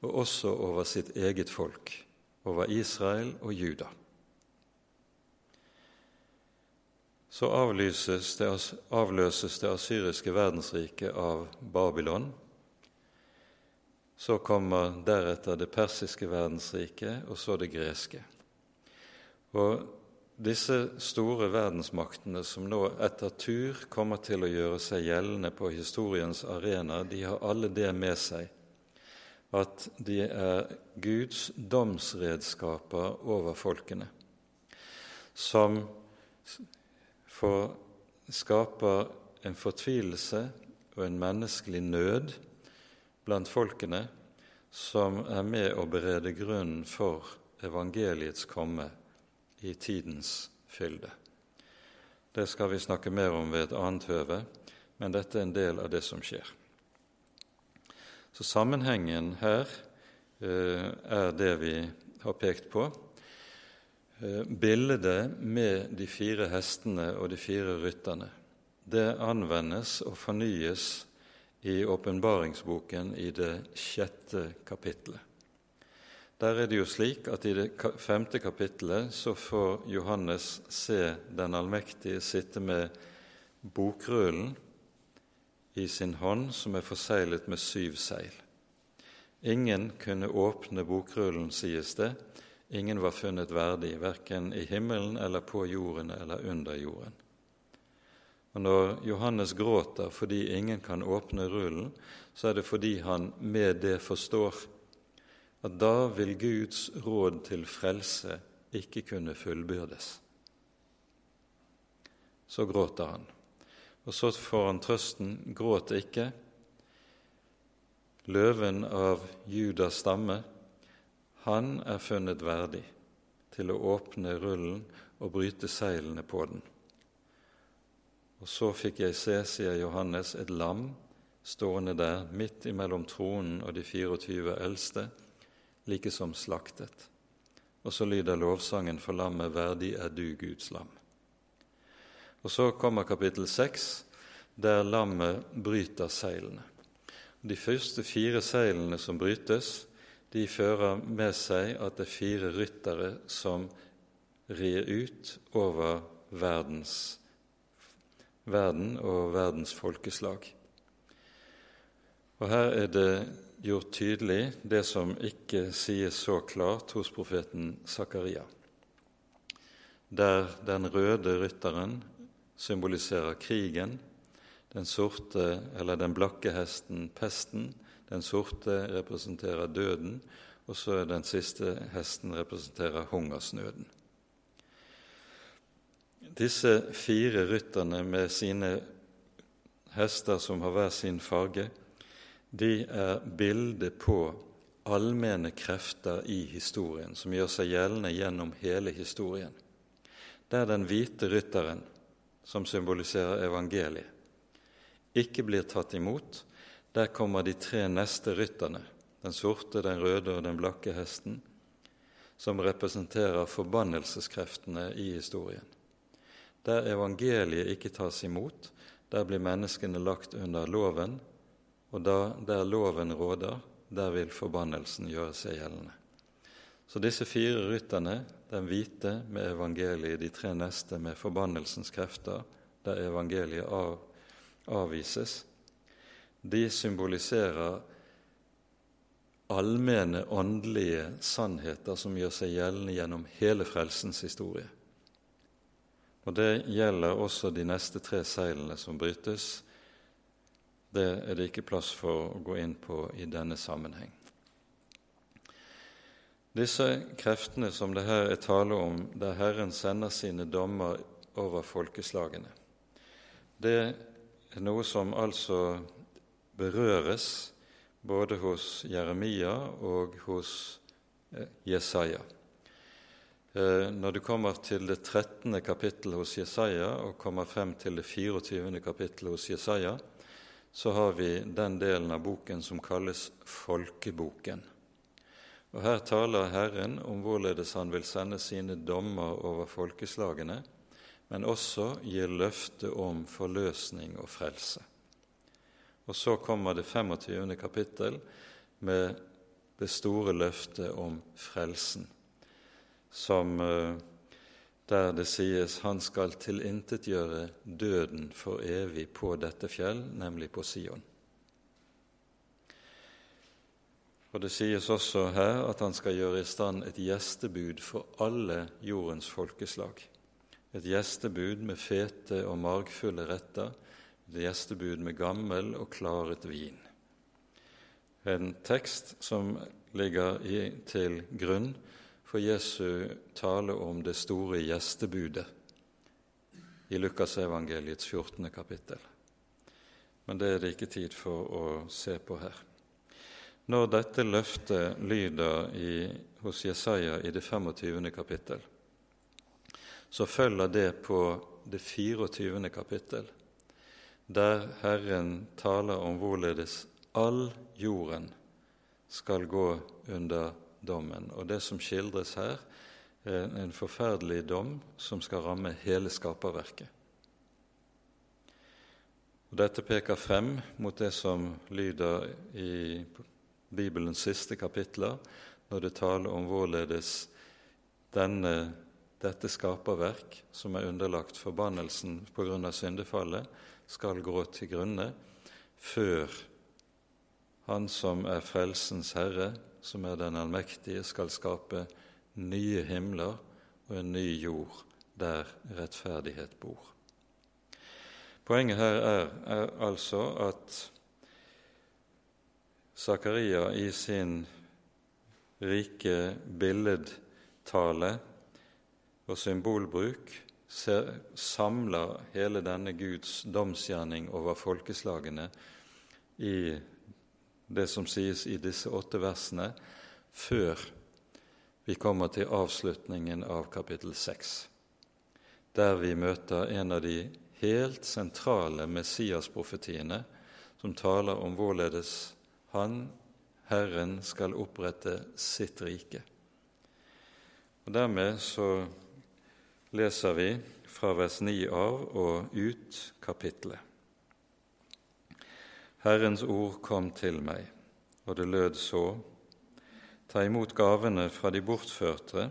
og også over sitt eget folk over Israel og Juda. Så avløses det, avløses det asyriske verdensriket av Babylon. Så kommer deretter det persiske verdensriket, og så det greske. Og disse store verdensmaktene som nå etter tur kommer til å gjøre seg gjeldende på historiens arena, de har alle det med seg at de er Guds domsredskaper over folkene, som skaper en fortvilelse og en menneskelig nød blant folkene, som er med å berede grunnen for evangeliets komme i tidens fylde. Det skal vi snakke mer om ved et annet høve, men dette er en del av det som skjer. Så sammenhengen her eh, er det vi har pekt på. Eh, bildet med de fire hestene og de fire rytterne det anvendes og fornyes i åpenbaringsboken i det sjette kapittelet. Der er det jo slik at i det femte kapittelet så får Johannes se Den allmektige sitte med bokrullen i sin hånd som er forseglet med syv seil. Ingen kunne åpne bokrullen, sies det. Ingen var funnet verdig, verken i himmelen eller på jorden eller under jorden. Og Når Johannes gråter fordi ingen kan åpne rullen, så er det fordi han med det forstår at da vil Guds råd til frelse ikke kunne fullbyrdes. Så gråter han. Og så får han trøsten gråt ikke. Løven av Judas stamme, han er funnet verdig til å åpne rullen og bryte seilene på den. Og så fikk jeg se, sier Johannes, et lam stående der midt imellom tronen og de 24 eldste, like som slaktet. og så lyder lovsangen for lammet 'Verdig er du, Guds lam'. Og så kommer kapittel seks, der lammet bryter seilene. De første fire seilene som brytes, de fører med seg at det er fire ryttere som rir ut over verdens, verden og verdens folkeslag. Og her er det gjort tydelig det som ikke sies så klart hos profeten Zakaria, der den røde rytteren symboliserer krigen, den sorte eller den blakke hesten pesten, den sorte representerer døden, og så er den siste hesten representerer hungersnøden. Disse fire rytterne med sine hester som har hver sin farge, de er bildet på allmenne krefter i historien, som gjør seg gjeldende gjennom hele historien. Der den hvite rytteren, som symboliserer evangeliet, ikke blir tatt imot, der kommer de tre neste rytterne, den sorte, den røde og den blakke hesten, som representerer forbannelseskreftene i historien. Der evangeliet ikke tas imot, der blir menneskene lagt under loven, og da der loven råder, der vil forbannelsen gjøre seg gjeldende. Så disse fire rytterne, den hvite med evangeliet, de tre neste med forbannelsens krefter, der evangeliet av, avvises, de symboliserer allmenne åndelige sannheter som gjør seg gjeldende gjennom hele frelsens historie. Og Det gjelder også de neste tre seilene som brytes, det er det ikke plass for å gå inn på i denne sammenheng. Disse kreftene som det her er tale om, der Herren sender sine dommer over folkeslagene, det er noe som altså berøres både hos Jeremia og hos eh, Jesaja. Eh, når du kommer til det 13. kapittel hos Jesaja og kommer frem til det 24. kapittel hos Jesaja, så har vi den delen av boken som kalles Folkeboken. Og Her taler Herren om hvorledes han vil sende sine dommer over folkeslagene, men også gir løfte om forløsning og frelse. Og så kommer det 25. kapittel med det store løftet om frelsen, som eh, der det sies 'Han skal tilintetgjøre døden for evig på dette fjell', nemlig på Sion. Og Det sies også her at han skal gjøre i stand et gjestebud for alle jordens folkeslag. Et gjestebud med fete og margfulle retter, et gjestebud med gammel og klaret vin. En tekst som ligger i, til grunn for Jesu tale om det store gjestebudet i Lukasevangeliets 14. kapittel. Men det er det ikke tid for å se på her. Når dette løftet lyder i, hos Jesaja i det 25. kapittel, så følger det på det 24. kapittel, der Herren taler om hvorledes all jorden skal gå under dommen. Og det som skildres her, er en forferdelig dom som skal ramme hele skaperverket. Og Dette peker frem mot det som lyder i Bibelens siste kapitler, når det taler om hvorledes denne, dette skaperverk, som er underlagt forbannelsen pga. syndefallet, skal gå til grunne før Han som er frelsens herre, som er den allmektige, skal skape nye himler og en ny jord der rettferdighet bor. Poenget her er, er altså at Zakaria i sin rike billedtale og symbolbruk samler hele denne Guds domsgjerning over folkeslagene i det som sies i disse åtte versene, før vi kommer til avslutningen av kapittel seks, der vi møter en av de helt sentrale Messias-profetiene som taler om hvorledes Han, Herren, skal opprette sitt rike. Og Dermed så leser vi fra vers 9 av og ut kapittelet. Herrens ord kom til meg, og det lød så:" Ta imot gavene fra de bortførte,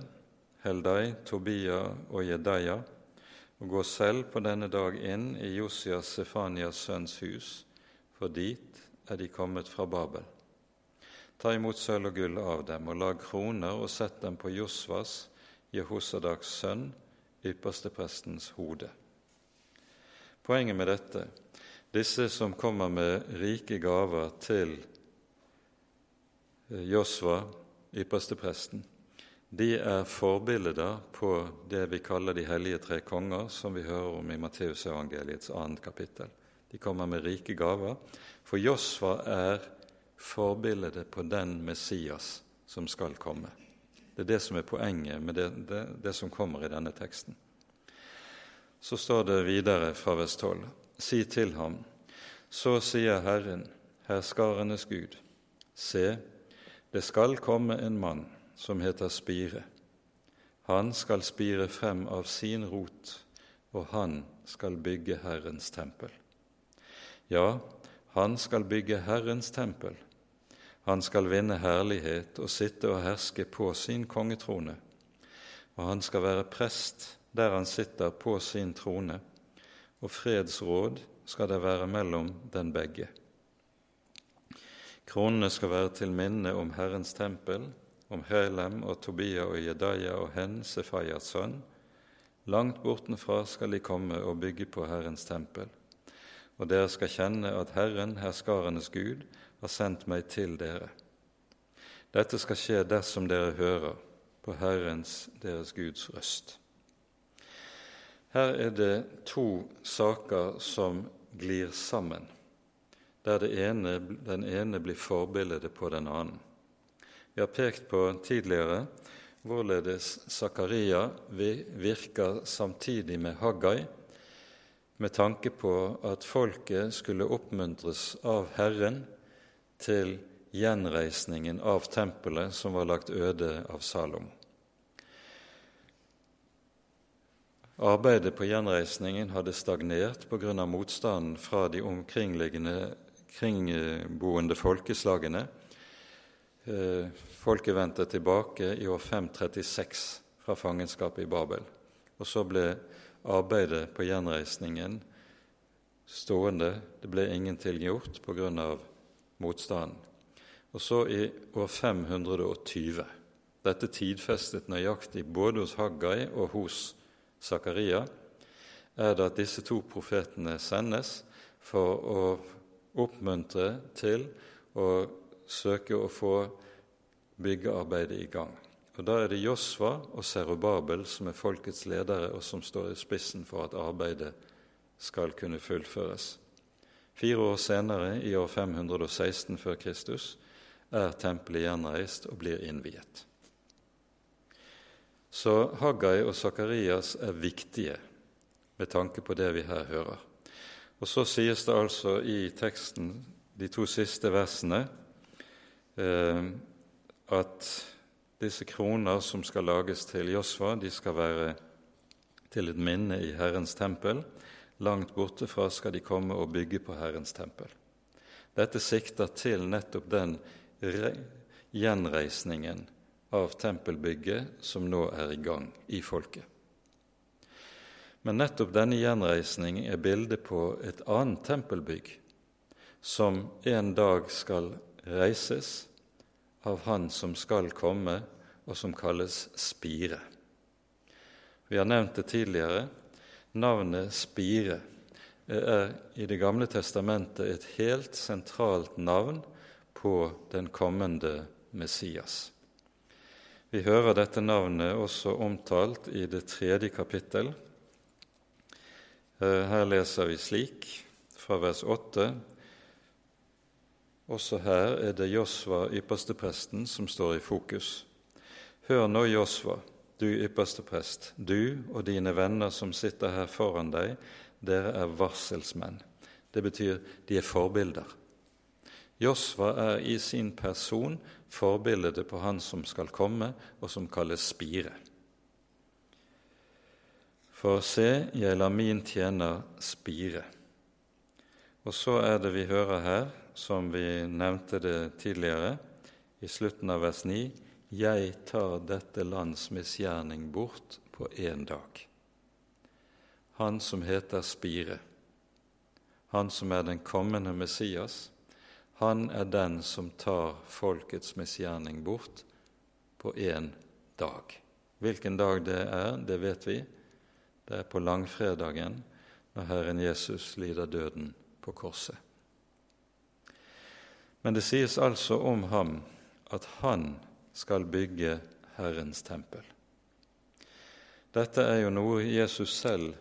Heldai, Tobia og Jedaia, og gå selv på denne dag inn i Josias Sefanias sønns hus, for dit er de kommet fra Babel. Ta imot sølv og gull av dem, og lag kroner og sett dem på Josvas, Jehosadaks sønn, yppersteprestens hode. Poenget med dette disse som kommer med rike gaver til eh, Josva, ypperstepresten, de er forbilder på det vi kaller de hellige tre konger, som vi hører om i Matteusevangeliets annet kapittel. De kommer med rike gaver, for Josva er forbildet på den Messias som skal komme. Det er det som er poenget med det, det, det som kommer i denne teksten. Så står det videre fra vers 12.: Si til ham, så sier Herren, herskarenes Gud, se, det skal komme en mann som heter Spire. Han skal spire frem av sin rot, og han skal bygge Herrens tempel. Ja, han skal bygge Herrens tempel. Han skal vinne herlighet og sitte og herske på sin kongetrone. Og han skal være prest der han sitter på sin trone, og fredsråd skal det være mellom den begge. Kronene skal være til minne om Herrens tempel, om Helem og Tobia og Jedaja og Hen, Sefayas sønn. Langt bortenfra skal de komme og bygge på Herrens tempel. Og dere skal kjenne at Herren, herskarenes Gud, har sendt meg til dere. Dette skal skje dersom dere hører på Herrens, deres Guds røst. Her er det to saker som glir sammen, der ene, den ene blir forbildet på den annen. Vi har pekt på tidligere hvorledes Zakaria virker samtidig med Haggai, med tanke på at folket skulle oppmuntres av Herren til gjenreisningen av tempelet som var lagt øde av Salomo. Arbeidet på gjenreisningen hadde stagnert pga. motstanden fra de omkringliggende kringboende folkeslagene. Eh, folket vendte tilbake i år 536 fra fangenskapet i Babel. Og så ble arbeidet på gjenreisningen stående. Det ble ingenting gjort pga. motstanden. Og så i år 520. Dette tidfestet nøyaktig både hos Haggai og hos Zakaria, er det at disse to profetene sendes for å oppmuntre til å søke å få byggearbeidet i gang. Og Da er det Josva og Serubabel som er folkets ledere, og som står i spissen for at arbeidet skal kunne fullføres. Fire år senere, i år 516 før Kristus, er tempelet gjenreist og blir innviet. Så Haggai og Sakarias er viktige med tanke på det vi her hører. Og så sies det altså i teksten, de to siste versene, eh, at disse kroner som skal lages til Josva, de skal være til et minne i Herrens tempel. Langt borte fra skal de komme og bygge på Herrens tempel. Dette sikter til nettopp den gjenreisningen av tempelbygget som nå er i gang i folket. Men nettopp denne gjenreisning er bildet på et annet tempelbygg som en dag skal reises av Han som skal komme, og som kalles Spire. Vi har nevnt det tidligere. Navnet Spire er i Det gamle testamentet et helt sentralt navn på den kommende Messias. Vi hører dette navnet også omtalt i det tredje kapittel. Eh, her leser vi slik fra vers 8. Også her er det Josva, ypperstepresten, som står i fokus. Hør nå, Josva, du yppersteprest, du og dine venner som sitter her foran deg, dere er varselsmenn. Det betyr de er forbilder. Josva er i sin person forbildet på han som skal komme, og som kalles Spire. For se, jeg lar min tjener spire. Og så er det vi hører her, som vi nevnte det tidligere, i slutten av vers 9, jeg tar dette lands misgjerning bort på én dag. Han som heter Spire, han som er den kommende Messias, han er den som tar folkets misgjerning bort på én dag. Hvilken dag det er, det vet vi. Det er på langfredagen, når Herren Jesus lider døden på korset. Men det sies altså om ham at han skal bygge Herrens tempel. Dette er jo noe Jesus selv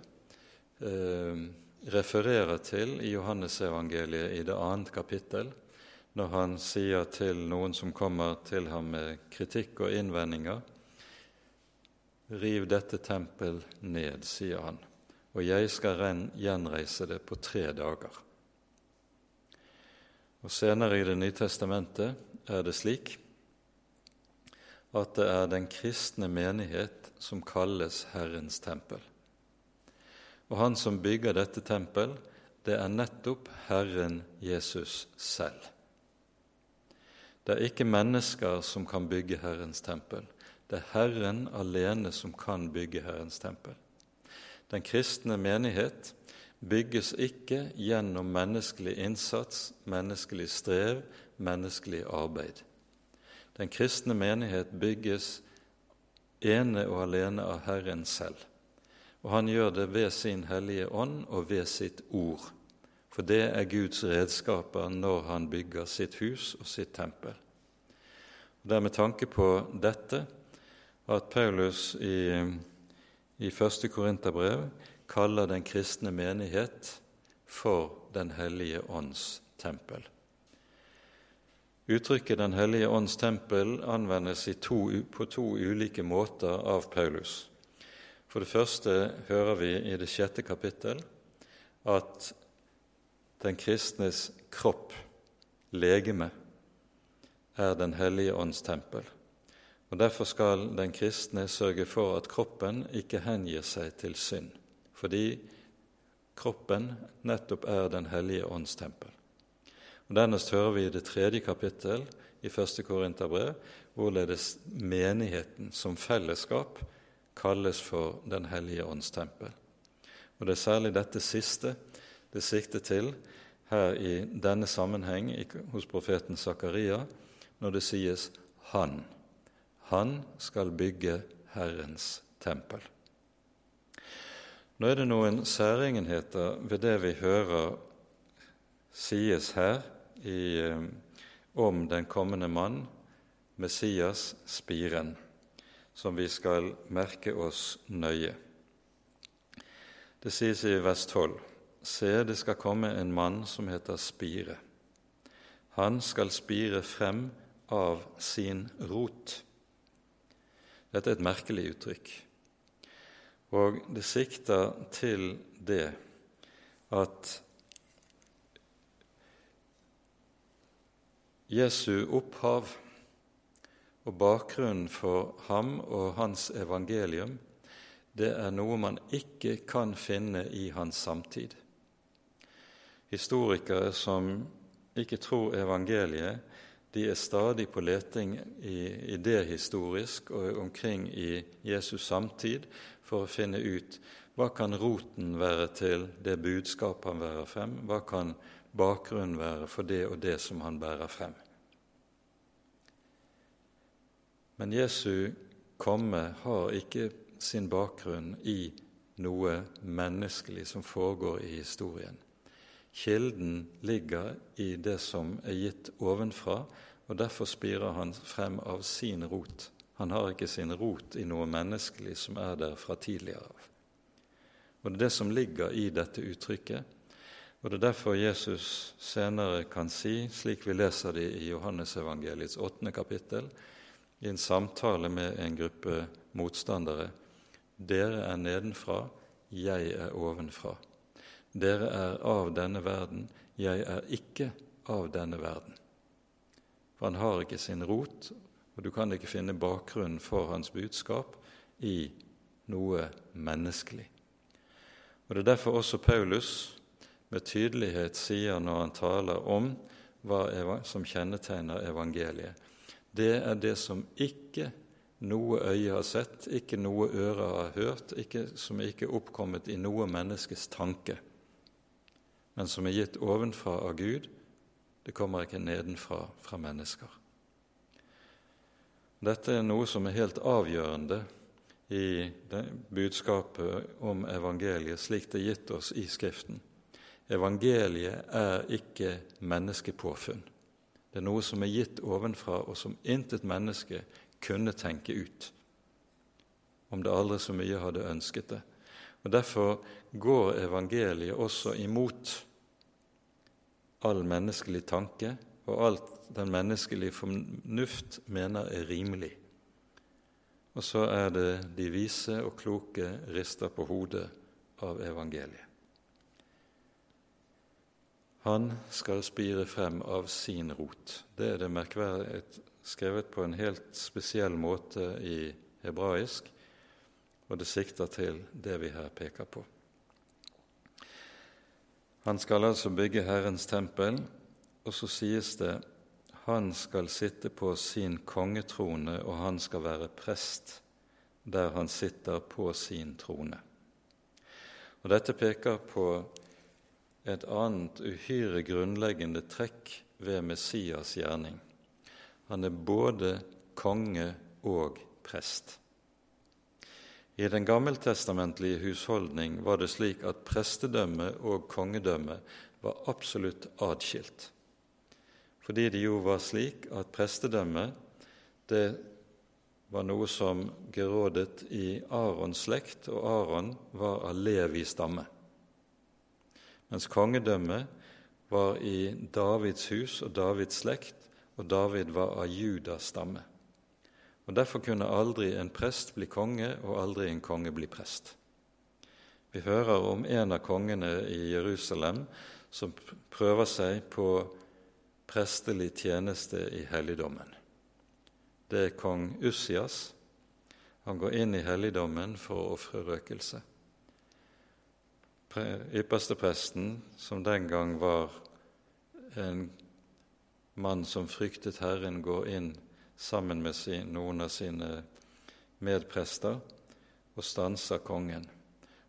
eh, refererer til i Johannesevangeliet i det annet kapittel, når han sier til noen som kommer til ham med kritikk og innvendinger Riv dette tempel ned, sier han, og jeg skal gjenreise det på tre dager. Og Senere i Det nye testamentet er det slik at det er den kristne menighet som kalles Herrens tempel. Og han som bygger dette tempel, det er nettopp Herren Jesus selv. Det er ikke mennesker som kan bygge Herrens tempel. Det er Herren alene som kan bygge Herrens tempel. Den kristne menighet bygges ikke gjennom menneskelig innsats, menneskelig strev, menneskelig arbeid. Den kristne menighet bygges ene og alene av Herren selv. Og han gjør det ved sin Hellige Ånd og ved sitt ord. For det er Guds redskaper når han bygger sitt hus og sitt tempel. Og Det er med tanke på dette at Paulus i, i 1. Korinterbrev kaller den kristne menighet for Den hellige ånds tempel. Uttrykket Den hellige ånds tempel anvendes to, på to ulike måter av Paulus. For det første hører vi i det sjette kapittel at den kristnes kropp, legeme, er Den hellige ånds tempel. Og Derfor skal den kristne sørge for at kroppen ikke hengir seg til synd, fordi kroppen nettopp er Den hellige ånds tempel. Og Dernest hører vi i det tredje kapittel i første Korinterbrev hvorledes menigheten som fellesskap kalles for Den hellige ånds tempel. Og Det er særlig dette siste det sikter til her i denne sammenheng hos profeten Zakaria, når det sies 'Han'. Han skal bygge Herrens tempel. Nå er det noen særegenheter ved det vi hører sies her i, eh, om den kommende mann, Messias, spiren, som vi skal merke oss nøye. Det sies i vers 12.: Se, det skal komme en mann som heter Spire. Han skal spire frem av sin rot. Dette er et merkelig uttrykk, og det sikter til det at Jesu opphav og bakgrunnen for ham og hans evangelium, det er noe man ikke kan finne i hans samtid. Historikere som ikke tror evangeliet, de er stadig på leting i idéhistorisk og omkring i Jesus samtid for å finne ut hva kan roten være til det budskapet han bærer frem, hva kan bakgrunnen være for det og det som han bærer frem. Men Jesu komme har ikke sin bakgrunn i noe menneskelig som foregår i historien. Kilden ligger i det som er gitt ovenfra, og derfor spirer han frem av sin rot. Han har ikke sin rot i noe menneskelig som er der fra tidligere av. Og Det er det som ligger i dette uttrykket, og det er derfor Jesus senere kan si, slik vi leser det i Johannesevangeliets åttende kapittel, i en samtale med en gruppe motstandere dere er nedenfra, jeg er ovenfra. Dere er av denne verden, jeg er ikke av denne verden. For han har ikke sin rot, og du kan ikke finne bakgrunnen for hans budskap i noe menneskelig. Og Det er derfor også Paulus med tydelighet sier når han taler om hva som kjennetegner evangeliet. Det er det som ikke noe øye har sett, ikke noe øre har hørt, ikke, som ikke er oppkommet i noe menneskes tanke, men som er gitt ovenfra av Gud. Det kommer ikke nedenfra fra mennesker. Dette er noe som er helt avgjørende i budskapet om evangeliet slik det er gitt oss i Skriften. Evangeliet er ikke menneskepåfunn. Det er noe som er gitt ovenfra, og som intet menneske kunne tenke ut, om det aldri så mye hadde ønsket det. Og Derfor går evangeliet også imot all menneskelig tanke og alt den menneskelige fornuft mener er rimelig. Og så er det de vise og kloke rister på hodet av evangeliet. Han skal spire frem av sin rot. Det er det merkverdig skrevet på en helt spesiell måte i hebraisk, og det sikter til det vi her peker på. Han skal altså bygge Herrens tempel, og så sies det han skal sitte på sin kongetrone, og han skal være prest der han sitter på sin trone. Og Dette peker på et annet uhyre grunnleggende trekk ved Messias gjerning. Han er både konge og prest. I den gammeltestamentlige husholdning var det slik at prestedømme og kongedømme var absolutt atskilt fordi det jo var slik at prestedømme det var noe som gerådet i Arons slekt, og Aron var av Levi stamme. Mens kongedømmet var i Davids hus og Davids slekt, og David var av Judas stamme. Og Derfor kunne aldri en prest bli konge, og aldri en konge bli prest. Vi hører om en av kongene i Jerusalem som prøver seg på prestelig tjeneste i helligdommen. Det er kong Ussias. Han går inn i helligdommen for å ofre røkelse. Ypperstepresten, som den gang var en mann som fryktet Herren, går inn sammen med sin, noen av sine medprester og stanser kongen.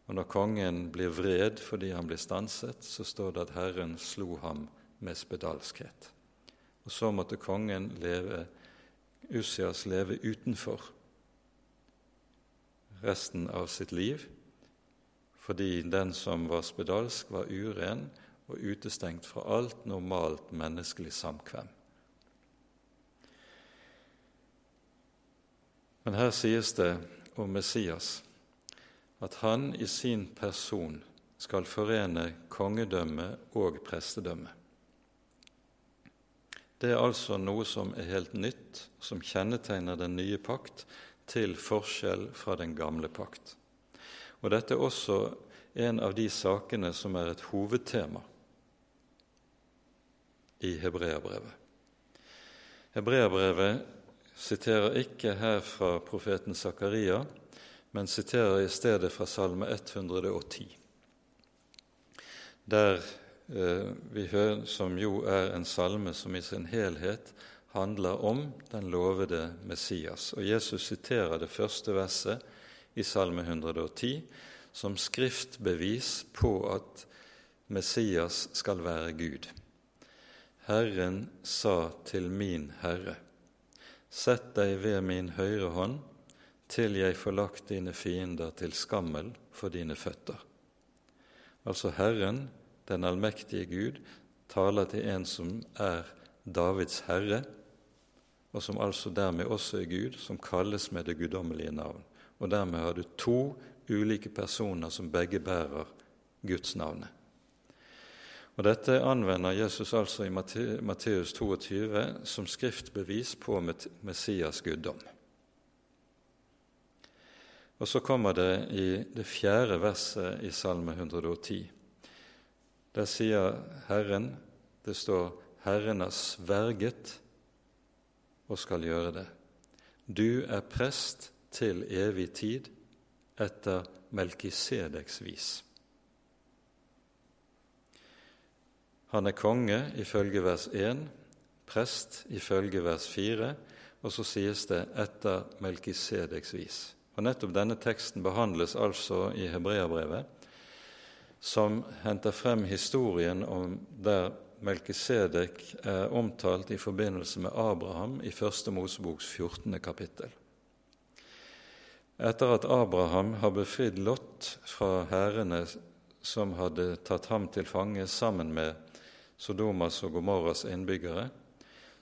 Og Når kongen blir vred fordi han blir stanset, så står det at Herren slo ham med spedalskhet. Og så måtte kongen leve, Ussias leve utenfor resten av sitt liv, fordi den som var spedalsk, var uren og utestengt fra alt normalt menneskelig samkvem. Men her sies det om Messias at han i sin person skal forene kongedømme og prestedømme. Det er altså noe som er helt nytt, som kjennetegner den nye pakt, til forskjell fra den gamle pakt. Og Dette er også en av de sakene som er et hovedtema i Hebreabrevet. Hebreabrevet siterer ikke her fra profeten Zakaria, men siterer i stedet fra Salme 110, der Eh, vi hører, som jo er en salme som i sin helhet handler om den lovede Messias. Og Jesus siterer det første verset i Salme 110 som skriftbevis på at Messias skal være Gud. Herren sa til min Herre, sett deg ved min høyre hånd til jeg får lagt dine fiender til skammel for dine føtter. Altså Herren den allmektige Gud, taler til en som er Davids herre, og som altså dermed også er Gud, som kalles med det guddommelige navn. Og dermed har du to ulike personer som begge bærer Guds navnet. Og Dette anvender Jesus altså i Matteus 22 som skriftbevis på Messias guddom. Og så kommer det i det fjerde verset i Salme 110. Der sier Herren Det står 'Herren har sverget og skal gjøre det'. Du er prest til evig tid etter Melkisedeks vis. Han er konge ifølge vers 1, prest ifølge vers 4, og så sies det etter Melkisedeks vis. Og Nettopp denne teksten behandles altså i Hebreabrevet, som henter frem historien om der Melkisedek er omtalt i forbindelse med Abraham i Første Moseboks 14. kapittel. Etter at Abraham har befridd Lot fra hærene som hadde tatt ham til fange sammen med Sodomas og Gomorras innbyggere,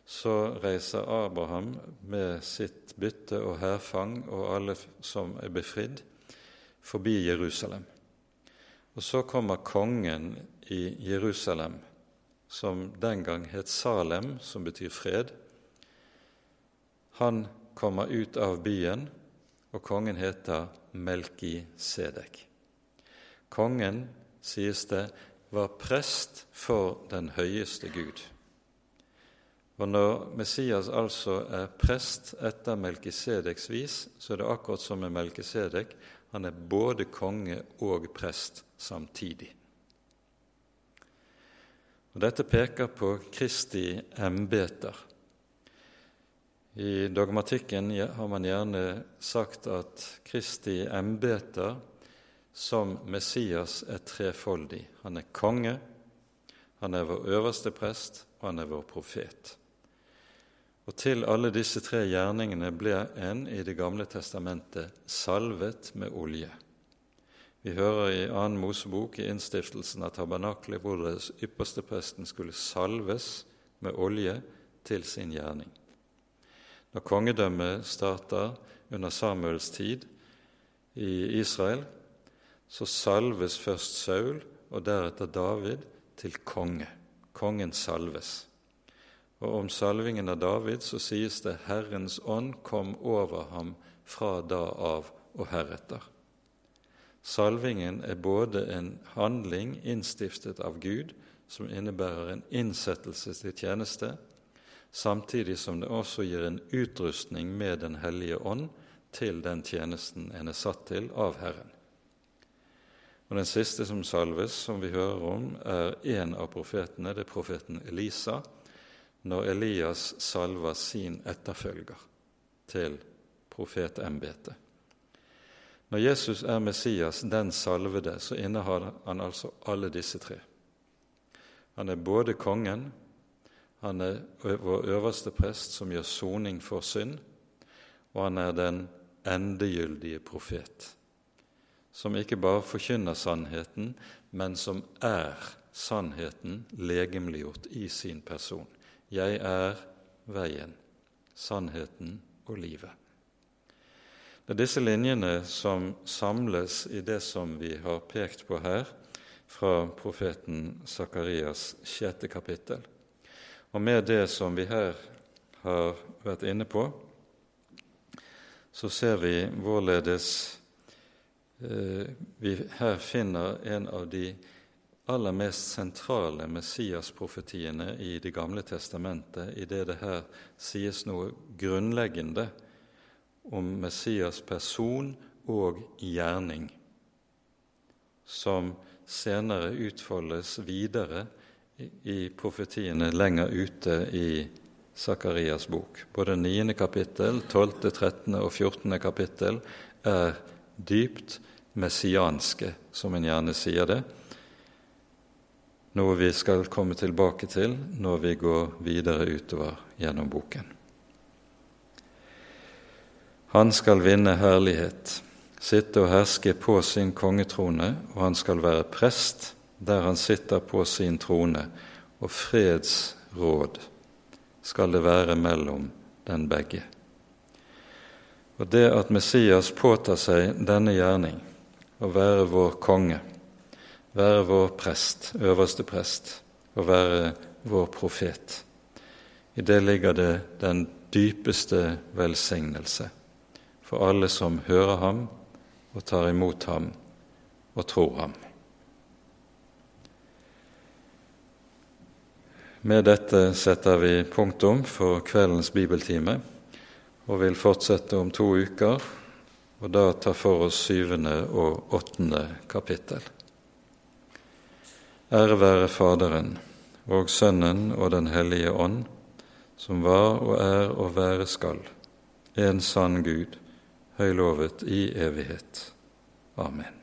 så reiser Abraham med sitt bytte og hærfang og alle som er befridd, forbi Jerusalem. Og så kommer kongen i Jerusalem, som den gang het Salem, som betyr fred. Han kommer ut av byen, og kongen heter Melkisedek. Kongen, sies det, var prest for den høyeste Gud. Og Når Messias altså er prest etter Melkisedeks vis, så er det akkurat som med Melkisedek. Han er både konge og prest samtidig. Og Dette peker på Kristi embeter. I dogmatikken har man gjerne sagt at Kristi embeter som Messias er trefoldig. Han er konge, han er vår øverste prest, og han er vår profet. Og til alle disse tre gjerningene ble en i Det gamle testamentet salvet med olje. Vi hører i annen Mosebok i innstiftelsen av tabernaklet ypperste ypperstepresten skulle salves med olje til sin gjerning. Når kongedømmet starter under Samuels tid i Israel, så salves først Saul og deretter David til konge. Kongen salves. Og om salvingen av David så sies det 'Herrens ånd kom over ham fra da av og heretter'. Salvingen er både en handling innstiftet av Gud, som innebærer en innsettelse til tjeneste, samtidig som det også gir en utrustning med Den hellige ånd til den tjenesten en er satt til av Herren. Og Den siste som salves, som vi hører om, er en av profetene, det er profeten Elisa, når Elias salver sin etterfølger til profetembetet. Når Jesus er Messias, den salvede, så innehar han altså alle disse tre. Han er både kongen, han er vår øverste prest som gjør soning for synd, og han er den endegyldige profet, som ikke bare forkynner sannheten, men som er sannheten legemliggjort i sin person. 'Jeg er veien, sannheten og livet'. Det er disse linjene som samles i det som vi har pekt på her, fra profeten Sakarias sjette kapittel. Og med det som vi her har vært inne på, så ser vi hvorledes vi her finner en av de aller mest sentrale Messias-profetiene i Det gamle testamentet, i det det her sies noe grunnleggende om Messias person og gjerning, som senere utfoldes videre i profetiene lenger ute i Sakarias bok. Både 9. kapittel, 12., 13. og 14. kapittel er dypt messianske, som en gjerne sier det noe vi skal komme tilbake til når vi går videre utover gjennom boken. Han skal vinne herlighet, sitte og herske på sin kongetrone, og han skal være prest der han sitter på sin trone, og fredsråd skal det være mellom den begge. Og det at Messias påtar seg denne gjerning, å være vår konge, være vår prest, øverste prest, og være vår profet. I det ligger det den dypeste velsignelse for alle som hører ham og tar imot ham og tror ham. Med dette setter vi punktum for kveldens bibeltime og vil fortsette om to uker, og da ta for oss syvende og åttende kapittel. Ære være Faderen og Sønnen og Den hellige ånd, som var og er og være skal, en sann Gud, høylovet i evighet. Amen.